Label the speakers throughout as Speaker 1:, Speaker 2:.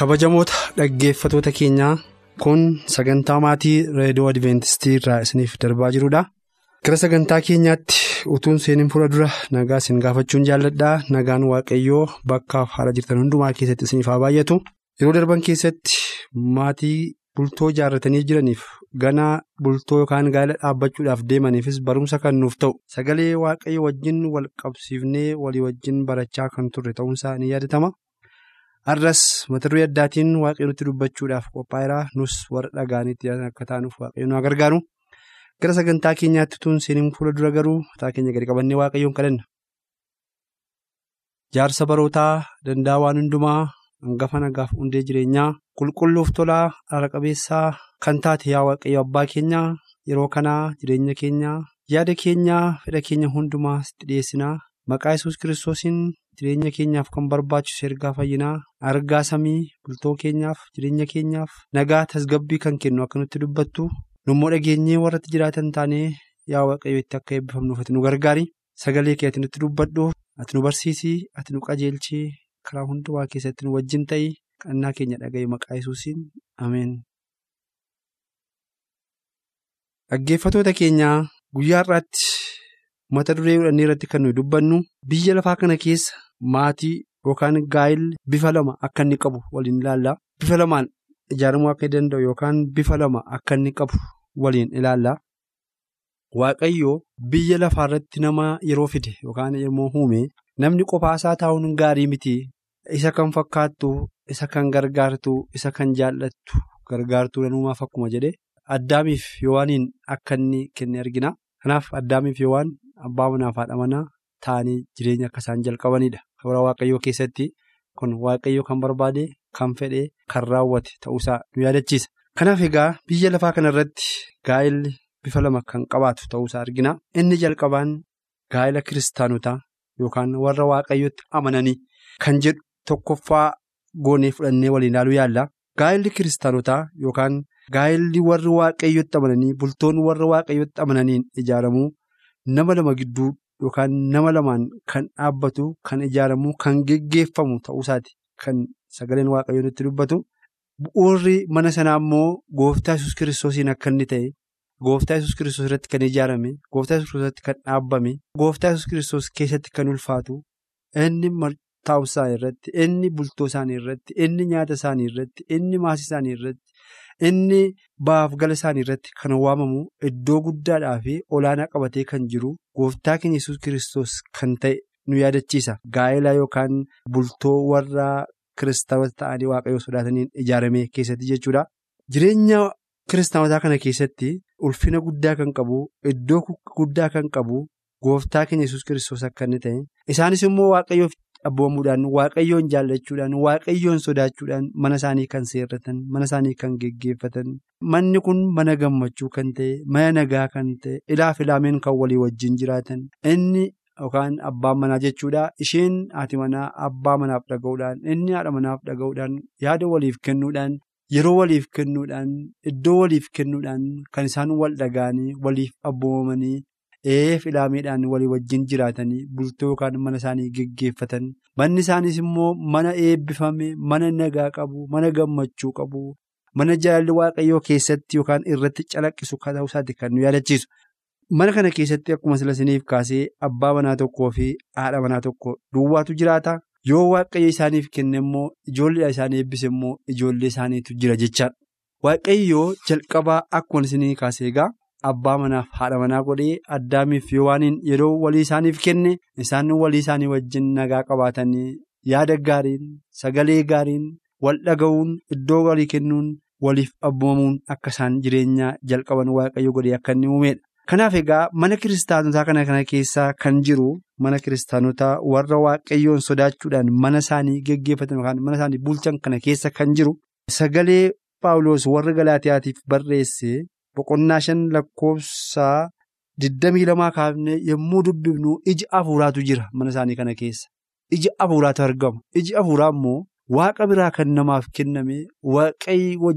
Speaker 1: Kabajamoota dhaggeeffatoota keenyaa kun sagantaa maatii reediyoo adventistii irraa isiniif darbaa jirudha gara sagantaa keenyaatti utuun seeniin fuula dura nagaa isin gaafachuun jaalladhaa nagaan waaqayyoo bakkaaf haala jirtan hundumaa keessatti isiniif haa baay'atu. Yeroo darban keessatti maatii bultoo ijaarratanii jiraniif ganaa bultoo yookaan gaa'ela dhaabbachuudhaaf deemaniifis barumsa kan nuuf ta'u. Sagalee waaqayyo wajjin wal qabsiifnee walii wajjin barachaa kan turre ta'uunsaa ni yaadatama. Har'as mata duree addaatiin waaqayyo nutti dubbachuudhaaf qophaa'eera nus warra dhagaanitti akka taanuuf waaqayyo nu gargaaru gara sagantaa keenyaatti tun seeniin fuula dura garuu mataa keenya gadi qabannee waaqayyoon kadhanna. Jaarsa barootaa danda'a waan hundumaa hangafa nagaaf hundee jireenyaa qulqulluuf tolaa haala qabeessaa kan taate yaa waaqayyo abbaa keenyaa yeroo kanaa jireenya keenyaa yaada keenyaa fedha keenya hundumaa sitti dhiyeessinaa maqaa yesus kiristoosiin. Jireenya keenyaaf kan barbaachisu ergaa fayyinaa argaa samii bultoo keenyaaf jireenya keenyaaf nagaa tasgabbii kan kennu akka nutti dubbattu nummoo dhageenyee warratti jiraatan taanee yaa waaqayyootti akka eebbifamnuuf ati nu gargaari sagalee kee ati nutti dubbadhu ati nu barsiisii ati nu qajeelchii karaa hundumaa keessatti nu wajjin ta'ii kadhannaa keenya dhaga'e maqaa yesuusiin ameen. dhaggeeffatoota keenyaa guyyaa har'aatti. Mata duree fudhannee irratti kan nuyi dubbannu biyya lafaa kana keessa maatii yookaan gaa'illi bifa lama akka inni qabu waliin ilaalla. Bifa lamaan ijaaramuu akka danda'u yookaan bifa lama akka inni qabu waliin ilaalla. Waaqayyoo biyya lafaa irratti nama yeroo fide yookaan yommuu uume namni qopaasaa taa'uun gaarii miti. Isa kan fakkaattu isa kan gargaartu isa kan jaallattu gargaartuu nanumaaf akkuma jedhe addaamiif yowaaniin akka inni kenne argina. Kanaaf addaamiif yowaan. Abbaa manaaf haadha manaa ta'anii jireenya akka isaan jalqabanidha. Kabara Waaqayyoo keessatti kun Waaqayyoo kan barbaade kan fedhe kan raawwate ta'uusaa nu yaadachiisa. Kanaaf egaa biyya lafaa kanarratti gaa'elli bifa lama kan qabaatu ta'uusaa argina. Inni jalqabaan gaa'ela kiristaanotaa yookaan warra Waaqayyootti amananii kan jedhu tokkoffaa goonee fudhannee waliin ilaaluu yaalla. Gaa'elli kiristaanotaa yookaan gaa'elli warri Waaqayyootti amananii bultoonni warra Waaqayyootti amananiin ijaaramuu. Nama lama gidduu yookaan nama lamaan kan dhaabbatu kan ijaaramu kan geggeeffamu ta'uusaati kan sagaleen waaqayyoo nutti dubbatu bu'uurri mana sanaa immoo gooftaa yesus kiristoosiin akka inni ta'e gooftaa yesus kiristoos irratti kan ijaarame gooftaa yesus kiristoos irratti kan dhaabbame gooftaa yesus kiristoos keessatti kan ulfaatu inni taa'umsaa irratti inni bultoo isaanii irratti inni nyaata isaanii irratti inni maasii isaanii irratti. Inni baaf gala isaanii irratti kan waamamu iddoo guddaadhaa fi olaanaa qabatee kan jiru gooftaa keenya yesus kiristoos kan ta'e nu yaadachiisa. Gaa'elaa yookaan bultoo warra kiristaanota ta'anii waaqayyoo sodaataniin ijaarame keessatti jechuudha. Jireenya kiristaanotaa kana keessatti ulfina guddaa kan qabu iddoo guddaa kan qabu gooftaa keenya yesus kiristoos akka inni ta'e isaanis immoo waaqayyoof. Abboomuudhaan waaqayyoon jaallachuudhaan waaqayyoon sodaachuudhaan mana isaanii kan seerratan mana isaanii kan geggeeffatan manni kun mana gammachuu kan ta'e mana nagaa kan ta'e ilaaf ilaameen kan walii wajjin jiraatan inni yookaan abbaan manaa jechuudha isheen haati manaa abbaa manaaf dhaga'uudhaan inni haadha manaaf dhaga'uudhaan yaada waliif kennuudhaan yeroo waliif kennuudhaan iddoo waliif kennuudhaan kan isaan wal dhaga'anii waliif abboomamanii. Eef ilaameedhaan walii wajjin jiraatanii bultoo yookaan mana isaanii geggeeffatan manni isaaniis immoo mana eebbifame mana nagaa qabu mana gammachuu qabu mana jaalalli waaqayyoo keessatti yookaan irratti calaqqisu ta'uusaati kan nu yaadachiisu. Mana kana keessatti akkuma silasiniif kaasee abbaa manaa tokkoo fi haadha manaa tokko duwwaatu jiraata yoo waaqayyo isaaniif kenne immoo ijoollee isaanii eebbise immoo ijoollee isaaniitu jira jechaadha. Waaqayyoo jalqabaa akkuma isinii kaasee egaa. Abbaa manaaf haadha manaa godhee addaamiif yowaaniin yeroo walii isaaniif kenne isaan walii isaanii wajjin nagaa qabaatanii yaada gaariin sagalee gaariin wal dhaga'uun iddoo walii kennuun waliif abboomamuun akka isaan jireenya jalqaban waaqayyo godhee akka inni uumedha. Kanaaf egaa mana kiristaanotaa kana kana keessaa kan jiru mana kiristaanotaa warra waaqayyoon sodaachuudhaan mana isaanii geggeeffatan yookaan mana isaanii bulchan kana keessa kan jiru sagalee paawuloos warra galaatiyaatiif barreesse boqonnaa shan lakkoofsaa digdamii lamaa kaafnee yommuu dubbifnu iji afuuraatu jira mana isaanii kana keessa. Iji afuuraatu argama. Iji afuuraa immoo waaqa biraa kan namaaf kenname waaqayyo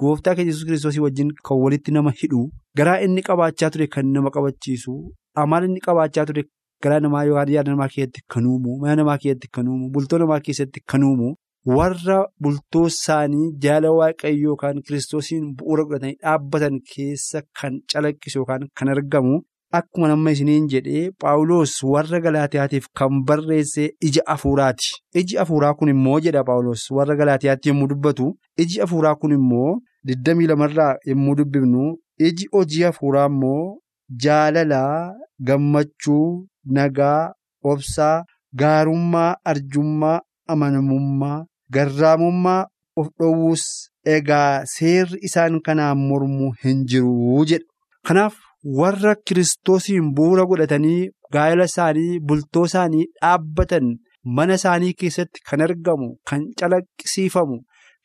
Speaker 1: gooftaa keenya yesus kiristoosii wajjin kan walitti nama hidhu garaa inni qabaachaa ture kan nama qabachiisu amaala inni qabaachaa ture garaa namaa yaada namaa keessatti kan uumu mana namaa keessatti kan uumu bultoo namaa keessatti kan uumu warra bultoo isaanii jaala waaqayyoo yookaan kiristoosiin bu'uura godhatanii dhaabbatan keessa kan calaqqisu yookaan kan argamu. Akkuma nama isiniin jedhee Paawuloos warra Galaatiyaatiif kan barreesse ija afuuraati. Iji afuuraa kun immoo jedha Paawuloos warra Galaatiyaatti yommuu dubbatu iji afuuraa kun immoo 22 irraa yommuu dubbifnu iji hojii afuuraa immoo jaalalaa, gammachuu, nagaa, obsaa, gaarummaa, arjummaa, amanamummaa, garraamummaa, of dhowwuus egaa seerri isaan kanaan mormu hin jiru jedha. Kanaaf. warra kiristoosiin bu'uura godhatanii gaa'ela isaanii bultoo isaanii dhaabbatan mana isaanii keessatti kan argamu kan calaqqisiifamu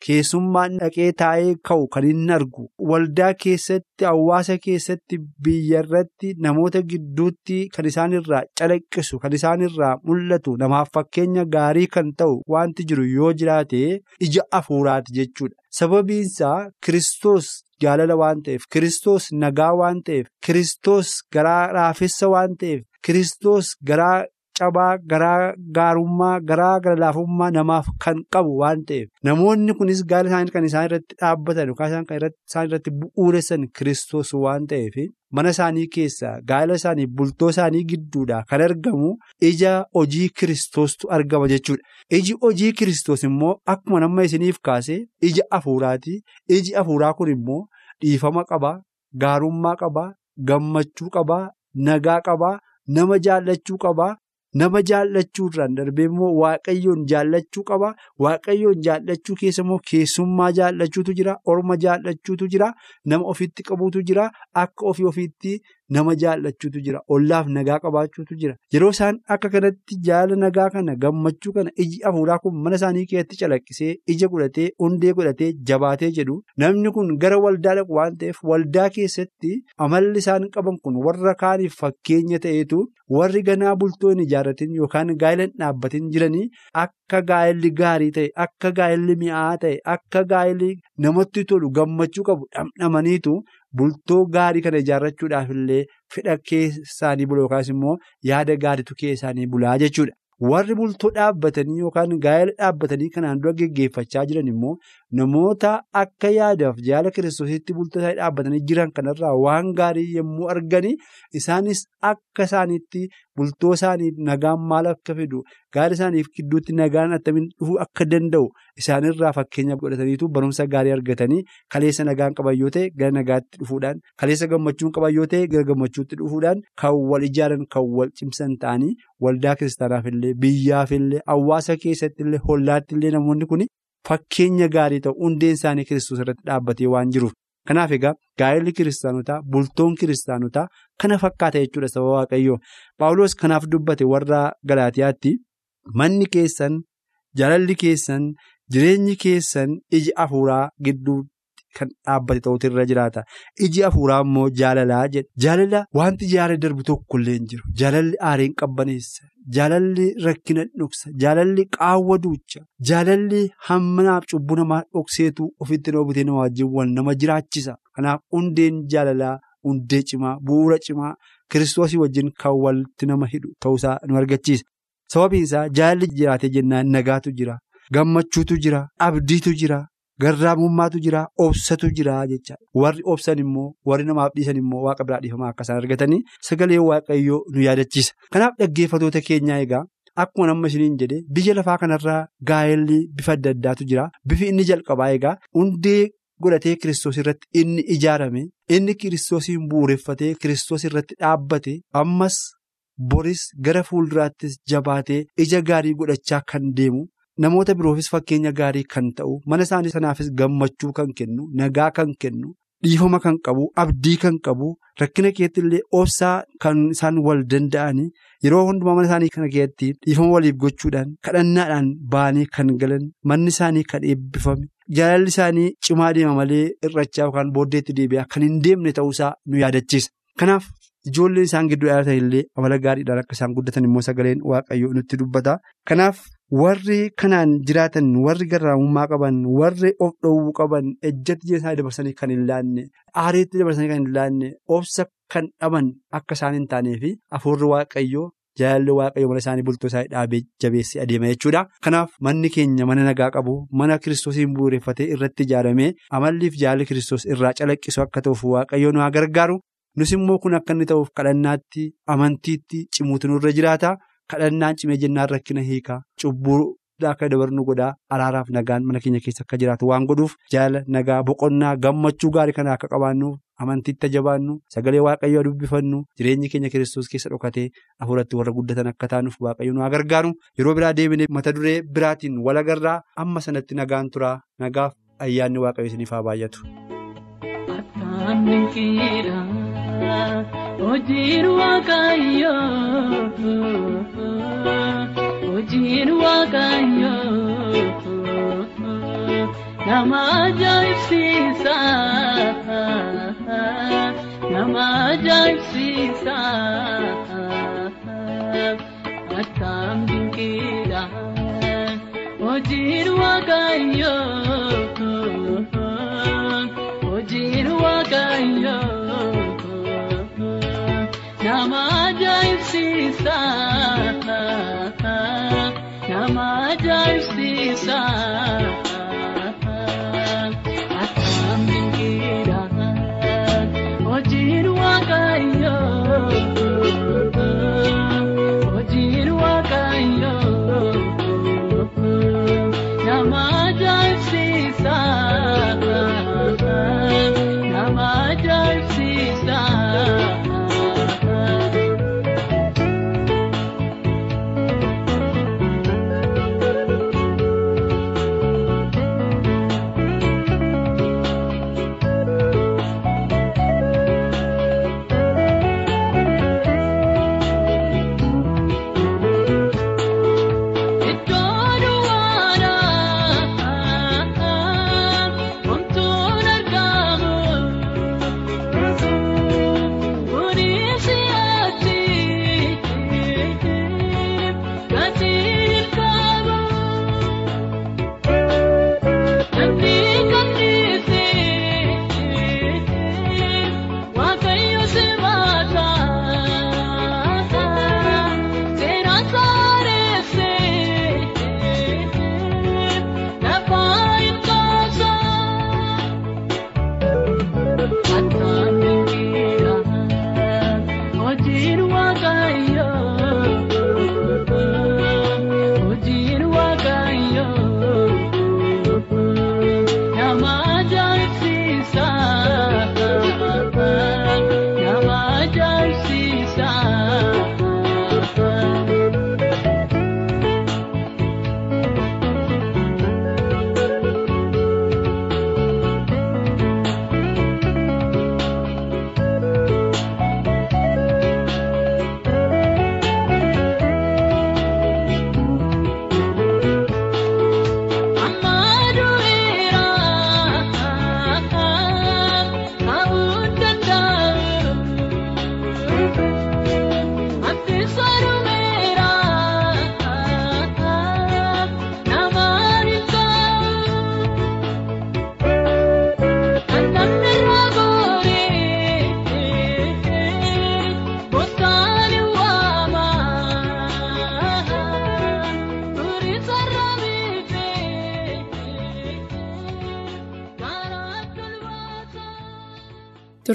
Speaker 1: keessummaan dhaqee taa'ee ka'u kan inni argu waldaa keessatti hawaasa keessatti biyyarratti namoota gidduutti kan isaanirraa calaqqisu kan isaanirraa mul'atu namaaf fakkeenya gaarii kan ta'u wanti jiru yoo jiraate ija afuuraati jechuudha sababiinsaa kiristoos. jaalala waan ta'eef kiristoos nagaa waan ta'eef kiristoos garaa raafessa waan ta'eef kiristoos garaa cabaa garaa gaarummaa garaa gara laafummaa namaaf kan qabu waan ta'eef namoonni kunis gaala isaanii kan isaan irratti dhaabbatan yookaan isaan irratti bu'uuressan kiristoos waan ta'eef mana isaanii keessaa gaala isaanii bultoo isaanii gidduudhaa kan argamu ija hojii kiristoostu argama jechuudha. Iji hojii kiristoos immoo akkuma nama isiniif kaase ija afuuraati. Iji afuuraa kun immoo dhiifama qabaa, gaarummaa qabaa, gammachuu qabaa, nagaa qabaa, nama jaallachuu qabaa. Nama jaallachuurraan darbee immoo waaqayyoon jaallachuu qaba. Waaqayyoon jaallachuu keessa immoo keessummaa jaallachuutu jira. Orma jaallachuutu jira. Nama ofitti qabuutu jira. Akka ofii ofiitti nama jaallachuutu jira. Ollaaf nagaa qabaachuutu jira. Yeroo isaan akka kanatti jaala nagaa kana gammachuu kana iji afuuraa kun mana isaanii keessatti calaqqisee ija godhatee hundee godhatee jabaatee jedhu namni kun gara waldaa dhaqu waan ta'eef waldaa keessatti amalli isaan qaban kun warra kaaniif fakkeenya ta'eetu warri ganaa bultoo hin ijaarratin yookaan gaa'ela hin dhaabbatin jiranii akka gaa'elli gaarii ta'e akka gaa'elli mi'aa ta'e akka gaa'elli namatti tolu gammachuu qabu dhamdhamaniitu. Bultoo gaarii kana ijaarrachuudhaaf illee fedha keessaanii bula yookaas immoo yaada gaariitu keessaanii bulaa jechuudha. Warri bultoo dhaabbatanii yookaan gaa'ela dhaabbatanii kanaan dura geggeeffachaa jiran immoo namoota akka yaadaaf jaala kiristoositti bultoo isaanii dhaabbatanii jiran kanarraa waan gaarii yommuu arganii isaanis akka isaaniitti bultoo isaaniif nagaan maal akka fidu gaa'ela isaaniif gidduutti nagaan attamiin dhufuu akka danda'u isaanirraa fakkeenya godhataniitu barumsa gaarii argatanii kaleessa nagaan qaban yoo ta'e gara nagaatti dhufuudhaan kaleessa gammachuun qaban yoo ta'e gara gammachuutti dhufuudhaan kan wal ijaaran kan wal cimsan ta'anii waldaa kiristaanaaf illee biyyaaf illee hawaasa keessatti illee hollaatti illee namoonni kun fakkeenya gaarii ta'u hundeen isaanii kiristoos irratti dhaabbatee waan jiruuf. Kanaaf egaa gaa'elli kiristaanotaa bultoon kiristaanotaa kana fakkaata jechuudha sababa waaqayyoo. Paawuloos kanaaf dubbate warra Galaatiyaatti manni keessan jaalalli keessan jireenyi keessan iji afuuraa gidduu kan dhaabbate ta'utu irra jiraata. Iji afuuraa immoo jaalalaa jedha. Jaalala wanti jaalala darbu tokkollee hin jiru. Jaalalli aariin qabbaneessa. Jaalalli rakkina dhoksa. Jaalalli qaawwa duucha. Jaalalli hammanaaf cubbuu namaa dhokseetu ofitti dhoobitee nama wajjin wal nama jiraachisa. Kanaaf hundeen jaalalaa hundee cimaa bu'uura cimaa kiristoosii wajjin kan walitti nama hidhu ta'uusaa nu argachiisa. Sababiin isaa jaalalli jiraatee jennaan nagaatu jira gammachuutu jira abdiitu jira. Garraamummaatu jira obsatu jira jecha warri obsan immoo warri namaaf dhiisan immoo waaqa biraa dhiifamaa akka isaan argatanii sagalee waaqayyoo nu yaadachiisa. Kanaaf dhaggeeffatoota keenyaa egaa akkuma nama isiniin jedhe biyya lafaa kanarraa gaa'elli bifa adda addaatu jira bifi inni jalqabaa egaa hundee godhatee kiristoos irratti inni ijaarame inni kiristoosiin bu'uureffatee kiristoos irratti dhaabbate ammas boris gara fuulduraattis jabaatee ija gaarii godhachaa kan deemu. Namoota biroofis fakkeenya gaarii kan ta'u mana isaanii sanaafis gammachuu kan kennu nagaa kan kennu dhiifama kan qabu abdii kan qabu rakkina keessatti illee obsaa kan isaan wal danda'anii yeroo hundumaa mana isaanii kana keessatti dhiifama waliif gochuudhaan kadhannaadhaan ba'anii kan galan manni isaanii kan eebbifame jaalalli isaanii cimaa deema malee irrachaa yookaan booddeetti deebi'aa kan hin deemne ta'uusaa nu yaadachiisa. Kanaaf ijoolleen isaan gidduu dhalatan illee amala gaariidhaan akka isaan guddatan immoo sagaleen waaqayyoo nutti dubbata. Kanaaf warri kanaan jiraatan warri garraamummaa qaban warri of dhowwuu qaban ejjatti jireenya isaanii dabarsanii kan hin laanne aareetti dabarsanii kan hin laanne obsa kan dhaban akka isaan hin taanee fi hafuurri waaqayyoo jaalalli waaqayyoo mana isaanii bultoo isaanii dhaabee jabeessee adeema jechuudha. Kanaaf manni keenya mana nagaa qabu mana kiristoosiin bu'uureffatee irratti ijaaramee amalliif jaalalli kiristoos irraa calaqqisu akka ta'uuf waaqayyoo nu gargaaru. Nus immoo kun akka inni ta'uuf kadhannaatti amantiitti cimuutu nurra jiraata. Kadhannaan cimee jennaan rakkina hiikaa cubbuu akka dabarnu godhaa araaraaf nagaan mana keenya keessa akka jiraatu waan godhuuf jaalala nagaa boqonnaa gammachuu gaarii kana akka qabaannuuf amantiitti jabaannu sagalee waaqayyoo dubbifannu jireenyi keenya kiristoos keessa dhokatee hafuuratti warra guddatan akka taanuuf waaqayyo nu haa gargaaru yeroo biraa deebinee mata duree biraatiin wal agarraa amma sanatti nagaan turaa nagaaf ayyaanni waaqayyo isiniif haa baay'atu.
Speaker 2: Hojiin waaqayyoo hojiin waaqayyoo nama ajaa'ibsiisa nama ajaa'ibsiisa akkam dinqiidha hojiin waaqayyoo ajaa'ibsiisa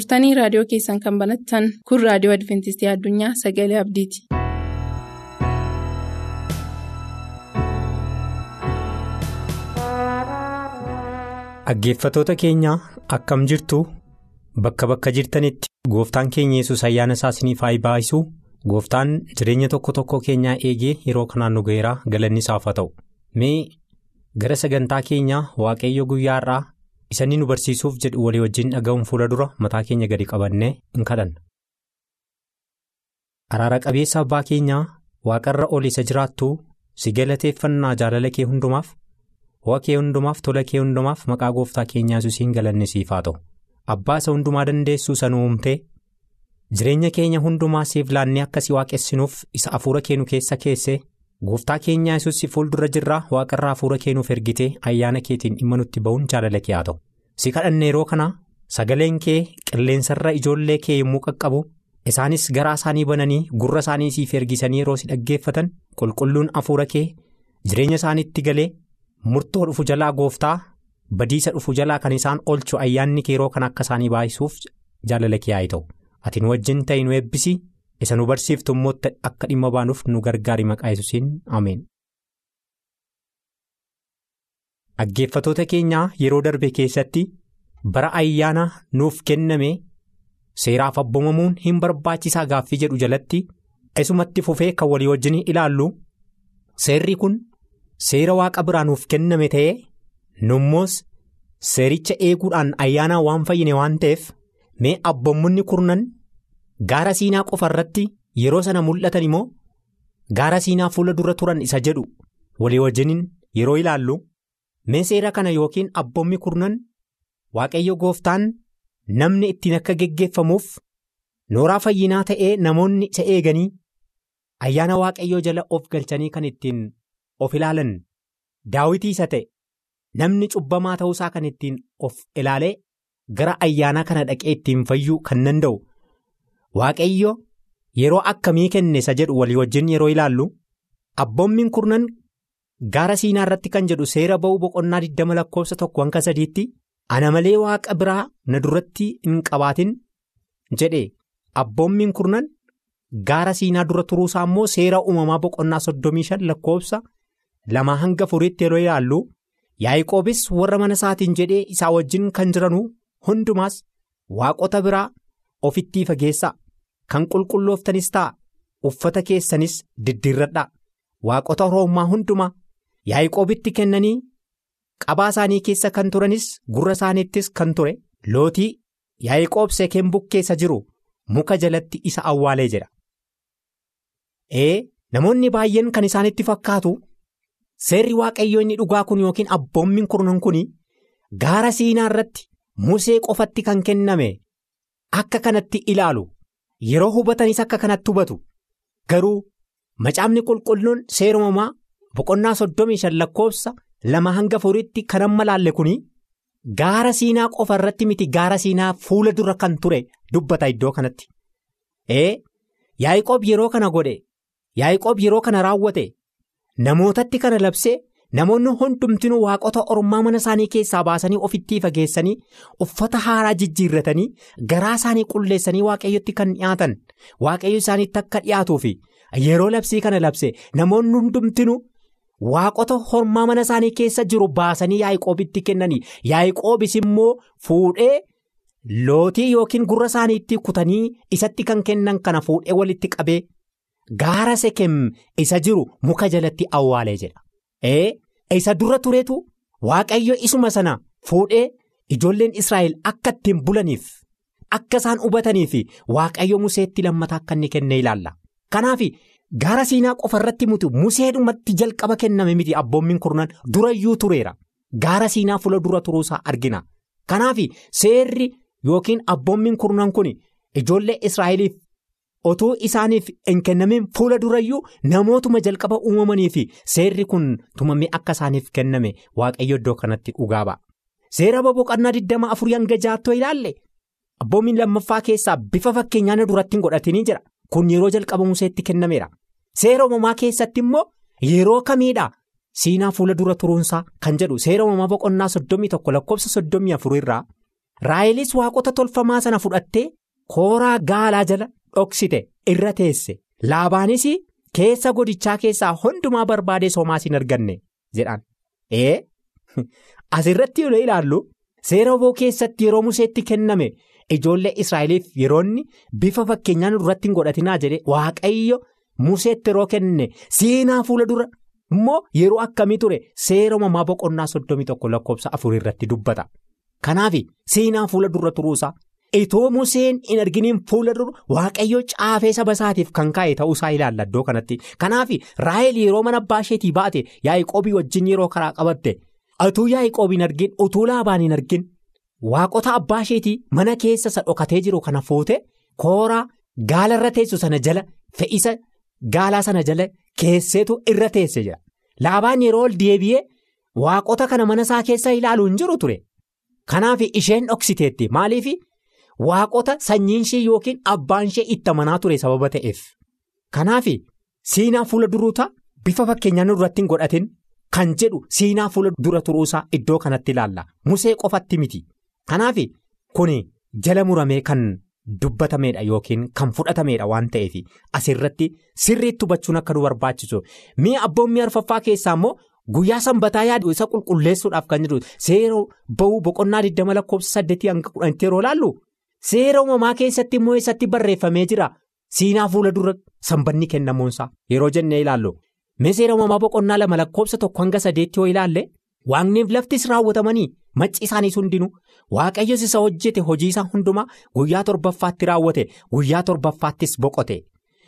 Speaker 3: turtanii raadiyoo keessan kan banattan kun raadiyoo adventistii addunyaa sagalee abdiiti.
Speaker 4: Dhaggeeffatoota keenya akkam jirtu? Bakka bakka jirtanitti gooftaan keenya yesus ayyaana isaa isiniif haa baay'isu. Gooftaan jireenya tokko tokko keenyaa eegee yeroo kanaan nu ga'eeraa galanni isaaf haa ta'u. Mee gara sagantaa keenyaa waaqayyo guyyaa irraa isa inni nu barsiisuuf jedhu walii wajjin dhaga'uun fuula dura mataa keenya gadi qabannee in kadhanna. Araara qabeessa abbaa keenyaa waaqarra ol isa jiraattu si galateeffannaa jaalala kee hundumaaf ho'a kee hundumaaf tola kee hundumaaf maqaa gooftaa keenyaa Yesuusiin galanni siif haa ta'u. Abbaa isa hundumaa dandeessuu isa nu uumtee jireenya keenya hundumaa siif laannee akkasii waaqessinuuf isa hafuura keenu keessa keessee gooftaa keenyaa yesuus fuuldura jirraa waaqarraa hafuura keenuuf ergitee ayyaana keetiin dhimma nutti ba'uun jaalala kee haa ta'u. Si kadhanne yeroo kana sagaleen kee qilleensarra ijoollee kee yommuu qaqqabu isaanis garaa isaanii bananii gurra isaanii siif ergisanii yeroo si dhaggeeffatan qulqulluun hafuura kee jireenya isaaniitti galee murtoo dhufu jalaa gooftaa badiisa dhufu jalaa kan isaan oolchu ayyaanni kee yeroo kana akka isaanii baay'isuuf jaalala kee haa ta'u. Ati nu wajjin ta'e nu eebbisi isa nu barsiiftu immoo akka dhimma baanuuf nu gargaari maqaa yesuusiin ameen. Dhaggeeffatoota keenyaa yeroo darbe keessatti bara ayyaana nuuf kenname seeraaf abboomamuun hin barbaachisaa gaaffii jedhu jalatti isumatti fufee kan walii wajjin ilaallu seerri kun seera waaqa biraa nuuf kenname ta'ee nummoos seericha eeguudhaan ayyaanaa waan fayyine waan ta'eef. mee abboommonni kurnan gaara siinaa qofa irratti yeroo sana mul'atan immoo gaara siinaa fuula dura turan isa jedhu walii wajjiniin yeroo ilaallu mee seera kana yookiin abboommi kurnan waaqayyo gooftaan namni ittiin akka geggeeffamuuf nooraa fayyinaa ta'ee namoonni isa eeganii ayyaana waaqayyoo jala of galchanii kan ittiin of ilaalan daawitii isa ta'e namni cubbamaa ta'uusaa kan ittiin of ilaalee. gara ayyaanaa kana dhaqee ittiin fayyuu kan danda'u waaqayyo yeroo akkamii kenne isa jedhu walii wajjin yeroo ilaallu? Abboommiin kurnan gaara siinaa irratti kan jedhu seera ba'uu boqonnaa 20 lakkoofsa tokko hanga sadiitti ana malee waaqa biraa na duratti hin qabaatin? Jedhe abboommiin kurnan gaara siinaa dura turuusaa immoo seera uumamaa boqonnaa 35 lakkoofsa lamaa hanga afuriitti yeroo ilaallu? Yaa'ikoobis warra mana isaatiin jedhee isaa wajjin kan jiranu. hundumaas waaqota biraa ofitti fageessaa kan qulqullooftanis ta'a uffata keessanis diddiirradhaa waaqota oroomaa hundumaa yaa'ikoobitti kennanii qabaa isaanii keessa kan turanis gurra isaaniittis kan ture lootii yaa'ikoob seekeen bukkeessa jiru muka jalatti isa awwaalee jedha. ee namoonni baay'een kan isaanitti fakkaatu seerri waaqayyoo inni dhugaa kun yookiin abboommiin kurnan kun gaara siinaa irratti. Musee qofatti kan kenname akka kanatti ilaalu yeroo hubatanis akka kanatti hubatu garuu macaafni qulqulluun seera uumamaa boqonnaa soddomii shan lakkoofsa lama hanga afuritti kan amma laalle kun gaara siinaa qofa irratti miti gaara siinaa fuula dura kan ture dubbata iddoo kanatti. ee yaa'ikoob yeroo kana godhe yaa'ikoob yeroo kana raawwate namootatti kana labsee. Namoonni hundumtinuu waaqota ormaa mana isaanii keessaa baasanii ofitti fageessanii uffata haaraa jijjiirratanii garaa isaanii qulleessanii waaqayyotti kan dhiyaatan waaqayyo isaaniitti akka dhiyaatuufi yeroo labsii kana labse namoonni hundumtinuu waaqota ormaa mana isaanii keessa jiru baasanii yaa'ikoobitti kennanii yaa'ikoobis immoo fuudhee lootii yookiin gurra isaaniitti kutanii isatti kan kennan kana fuudhee walitti qabee gaara sekem isa jiru muka jalatti awwaalee jedha. Isa dura tureetu waaqayyo isuma sana fuudhee ijoolleen israa'el akka ittiin bulaniif akka isaan hubataniif waaqayyo museetti lammataa akka inni kenne ilaalla. Kanaaf gaara siinaa qofa irratti mutu museedhumatti jalqaba kenname miti abboommiin kurnan durayyuu tureera. Gaara siinaa fuula dura turuusaa argina. Kanaaf seerri yookiin abboommiin kurnan kun ijoollee israa'eliif. Otuu isaaniif hin kennamin fuula durayyuu namootuma jalqaba uumamanii fi seerri kun tumamee akka isaaniif kenname waaqayyo iddoo kanatti dhugaa ba'a. Seera boqonnaa 24 hanga jaattoo ilaalle abboommiin lammaffaa keessaa bifa fakkeenyaan duratti hin godhatinii jira. Kun yeroo jalqaba museetti kennameera. Seera uumamaa keessatti immoo yeroo kamiidha siinaa fuula dura turuunsaa kan jedhu seera uumamaa boqonnaa 31 lakkoofsa 34 irraa raayilis waaqota tolfamaa sana fudhattee kooraa gaalaa jala. Dhoksite irra teesse laabaanis keessa godichaa keessaa hundumaa barbaadee soomaas hin arganne jedhaan ee asirratti yoo ilaallu seera oboo keessatti yeroo museetti kenname ijoollee israa'eliif yeroonni bifa fakkeenyaan duratti hin godhatinaa jedhe waaqayyo museetti yeroo kenne seenaa fuula dura immoo yeroo akkamii ture seera uumamaa boqonnaa soddomii tokko lakkoofsa afur irratti dubbata. Kanaaf seenaa fuula dura turuusaa itoo Museen hin arginiin fuula dura waaqayyo caafee saba isaatiif kan kaa'e ta'uusaa ilaalla iddoo kanatti. Kanaaf Raahel yeroo mana abbaa isheetii baate Yaaqoobii wajjin yeroo karaa qabatte utuu Yaaqoobii hin argin utuu laabaan hin argin waaqota abbaa isheetii mana keessa isa dhokatee jiru kana fuute kooraa gaala irra teessu sana jala fe'isa gaalaa sana jala keesseetu irra teesse jira. Laabaan yeroo ol deebi'ee waaqota kana mana isaa keessa ilaalu hin jiru ture. Kanaaf isheen dhoksiteetti maaliif waaqota sanyiin ishee yookiin abbaan ishee itti amanaa ture sababa ta'eef. Kanaaf siinaa fuula duruutaa bifa fakkeenyaan irratti hin godhatin kan jedhu siinaa fuula dura turuusaa iddoo kanatti ilaalla. Musee qofatti miti. Kanaaf kun jala muramee kan dubbatameedha yookiin kan fudhatameedha waan ta'eef asirratti sirriitti hubachuun akka nu barbaachisu. Mi'a abboommii arfaffaa keessaa immoo. Guyyaa sanbataa yaadu isa qulqulleessuudhaaf kan jiru seera ba'uu boqonnaa 20 lakkoofsa 8 hanga 10 yeroo laallu seera uumamaa keessatti immoo isatti barreeffamee jira. Siinaa fuula dura sanbanni kennamuunsaa yeroo jennee ilaallu. Mee seera uumamaa boqonnaa lama lakkoofsa tokko hanga 8 yoo ilaalle waaqniif laftis raawwatamanii macci isaaniis hundinuu waaqayyos isa hojjete hojii isaa hundumaa guyyaa torbaffaatti raawwate guyyaa torbaffaattis boqote.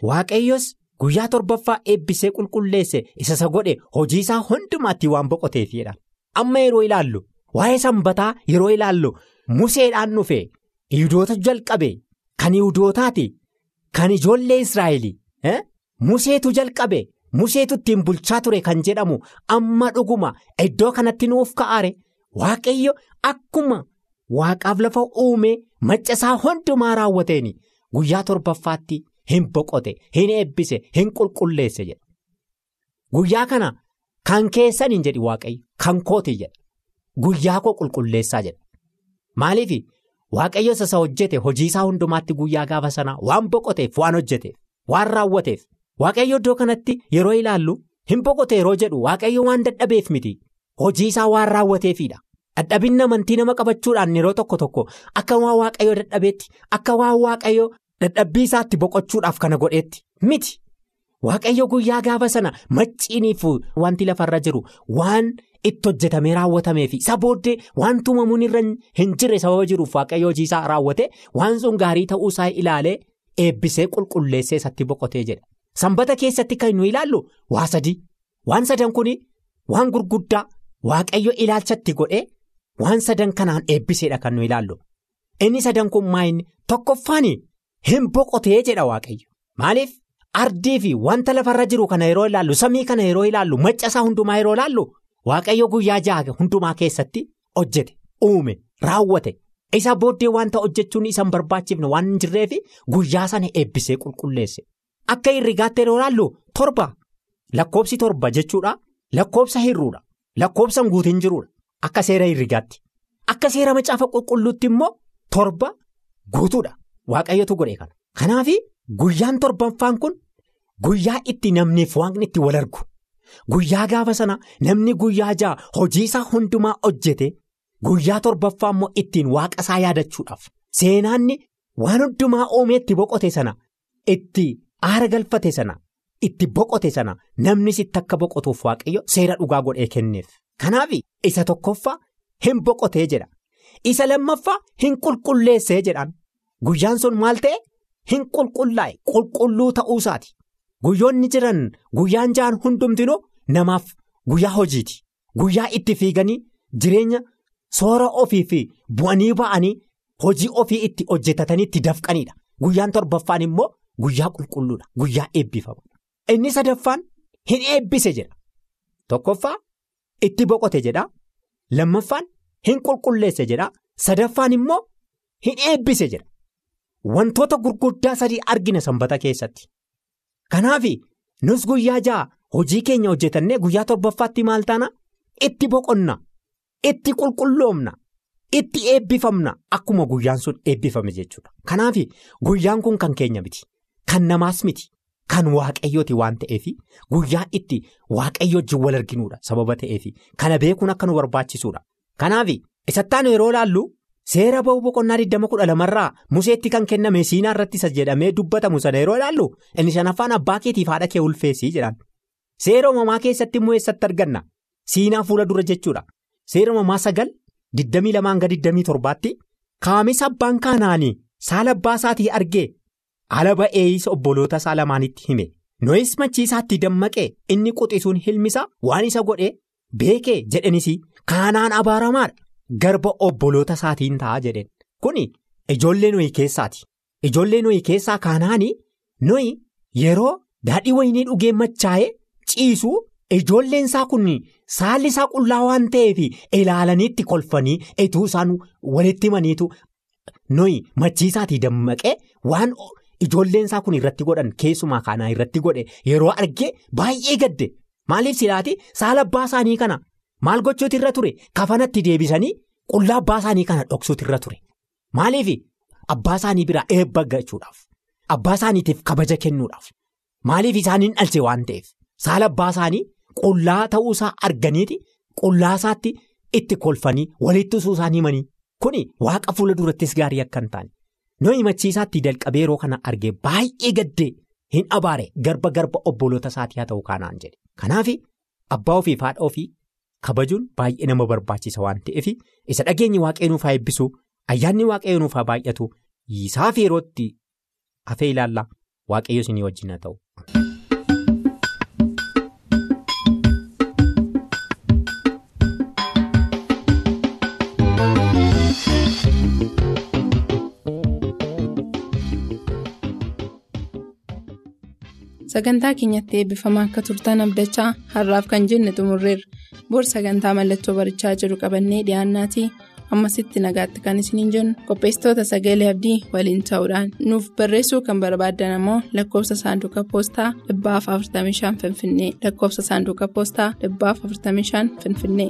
Speaker 4: Waaqayyos. Guyyaa torbaffaa eebbisee qulqulleesse isa isa godhe hojii isaa hundumaatti waan boqoteefidha. Amma yeroo ilaallu waa'ee sanbataa yeroo ilaallu museedhaan dhufe yihudoota jalqabe kan yihudootaati kan ijoollee Israa'el museetu jalqabe museetu ittiin bulchaa ture kan jedhamu amma dhuguma iddoo kanatti nuuf ka'aare waaqayyo akkuma waaqaaf lafa uume macca isaa hundumaa raawwateen guyyaa torbaffaatti. Hin boqote hin eebbise hin qulqulleesse jedha. Guyyaa kana kan keessan hin jedhi waaqayyo kan kooti jedha. Guyyaa koo qulqulleessaa jedha. Maaliif waaqayyo isa hojjete hojii isaa hundumaatti guyyaa gaafa sanaa waan boqoteef waan hojjeteef waan raawwateef waaqayyo iddoo kanatti yeroo ilaallu hin boqote yeroo jedhu waaqayyo waan dadhabeef miti hojii isaa waan raawwateefidha. Dadhabinni amantii nama qabachuudhaan yeroo tokko tokko akka waan waaqayyo dadhabeetti akka waan waaqayyo. Dadhabbii isaatti boqochuudhaaf kana godheetti miti waaqayyo guyyaa gaafa sana macciiniif wanti lafarra jiru waan itti hojjetamee raawwatameef isa booddee waan tumamuun irra hin jirre sababa jiruuf waaqayyo hojii isaa raawwate waan sun gaarii ta'uu isaa ilaalee eebbisee qulqulleessee isatti boqotee jedha. Sanbata keessatti kan nu ilaallu waa sadii waan sadan kun waan gurguddaa waaqayyo ilaalchatti godhee waan sadan kanaan eebbiseedha kan nu ilaallu inni sadan kun maayini tokkoffaani. Hin boqotee jedha waaqayyo maaliif ardii fi wanta lafarra jiru kana yeroo ilaallu samii kana yeroo ilaallu maccasaa hundumaa yeroo ilaallu waaqayyo guyyaa ja'a hundumaa keessatti hojjete uume raawwate isa booddee wanta hojjechuun isa hin barbaachifne waan hin jirreef guyyaa sana eebbisee qulqulleesse akka herregaatti yeroo ilaallu torba lakkoobsi torba jechuudha lakkoobsa hirruudha lakkoobsa guutiin jiruudha akka seera herregaatti akka seera macaafa qulqulluutti immoo torba guutuudha. Waaqayyotu godhe kana. Kanaaf guyyaan torbaffaan kun guyyaa itti namniif waaqni itti wal argu. Guyyaa gaafa sana namni guyyaa ja'a hojii isaa hundumaa hojjete guyyaa torbaffaa immoo ittiin waaqa isaa yaadachuudhaaf. Seenaanni waan hundumaa uumee itti boqote sana itti aara galfate sana itti boqote sana namnis itti akka boqotuuf waaqayyo seera dhugaa godhee kenneef. Kanaaf isa tokkoffaa hin boqotee jedha. Isa lammaffaa hin qulqulleessee jedhaan. Guyyaan sun maal ta'e hin qulqullaa'e qulqulluu ta'uusaati. Guyyoonni jiran guyyaan ja'an hundumtinuu namaaf guyyaa hojiiti. Guyyaa itti fiiganii jireenya soora ofii fi bu'anii ba'anii hojii ofii itti hojjetatanii itti dafqanidha. Guyyaan torbaffaan immoo guyyaa qulqulluudha. Guyyaa eebbifama. Inni sadaffaan hin eebbise jedha. Tokkoffaa itti boqote jedha. Lammaffaan hin qulqulleesse jedha. Sadaffaan immoo hin eebbise jedha. Wantoota gurguddaa sadii argina sanbata keessatti. Kanaaf nus guyyaa ja'a hojii keenya hojjetannee guyyaa torbaffaatti maal taana itti boqonna itti qulqulloomna itti eebbifamna akkuma guyyaan sun eebbifame jechuudha. Kanaaf guyyaan kun kan keenya miti kan namaas miti kan waaqayyooti waan ta'eef guyyaa itti waaqayyo wajjin wal arginuudha sababa ta'eef kana beekuun akka nu barbaachisuudha. Kanaaf isattaan yeroo ilaallu. Seera ba'uu boqonnaa 22 irraa museetti kan kenname siinaa irratti isa jedhamee dubbatamu sana yeroo ilaallu inni shanaffaan abbaa keetiif haadha kee ulfeessii jedhan. Seera uumamaa keessatti immoo eessatti arganna? Siinaa fuula dura jechuudha. Seera uumamaa sagal 22-27tti kaamisa abbaan kaanaanii saala abbaa isaatii argee ala ba'eeyis obboloota isaa lamaanitti hime. Nohis machiisaatti dammaqee inni quxisuun hilmisa waan isa godhee beekee jedhenis kaanaan abaaramaadha. Garba obboloota isaatiin ta'a jedheen. Kuni ijoollee Nohi keessaati. Ijoollee Nohi keessaa kaanaanii Nohi yeroo daadhii wayinii dhugee machaa'ee ciisu ijoolleen isaa kun saalli isaa qullaa waan ta'eef ilaalaniitti kolfanii etuu isaan walitti himaniitu Nohi machiisaatii dammaqee waan ijoolleen isaa kun irratti godhan keessumaa kaanaa irratti godhe yeroo arge baay'ee gadde maaliif silaati saala abbaa isaanii kana maal gochuutu irra ture? Kafanatti deebisanii qullaa abbaa isaanii kana dhoksuutu irra ture. Maaliif abbaa isaanii biraa eebba gachuudhaaf. Abbaa isaaniitiif kabaja kennuudhaaf. Maaliif isaaniin dhalche waan ta'eef? Saala abbaa isaanii qullaa ta'uusaa arganiiti qullaa isaatti itti kolfanii walitti usuu isaanii himanii. Kuni waaqa fuula durattis gaarii akka hin taane. Nohi machiisaatti jalqabee yeroo kana argee baay'ee gaddee hin abaare garba garba obboloota isaatii haa ta'u kaanaan jedhe. Kanaaf abbaa ofii fi haadha ofii kabajuun baay'ee nama barbaachisa waan ta'eef isa dhageenyi waaqayyoo nuuf haa eebbisu ayyaanni waaqayyoo nuuf haa baay'atu isaaf yerootti hafee ilaallaa waaqayyo isinii wajjin haa ta'u.
Speaker 3: Sagantaa keenyatti eebbifamaa akka turtan abdachaa har'aaf kan jenne xumurreerra. Bor sagantaa mallattoo barichaa jiru qabannee dhiyaannaatii ammasitti nagaatti kan isiniin jennu qopheessitoota sagalee abdii waliin ta'uudhaan. Nuuf barreessuu kan barbaaddan ammoo lakkoofsa saanduqa poostaa 45 finfinnee. Lakkoofsa saanduqa poostaa 45 finfinnee.